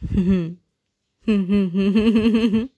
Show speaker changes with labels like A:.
A: 哼哼哼哼哼哼哼哼。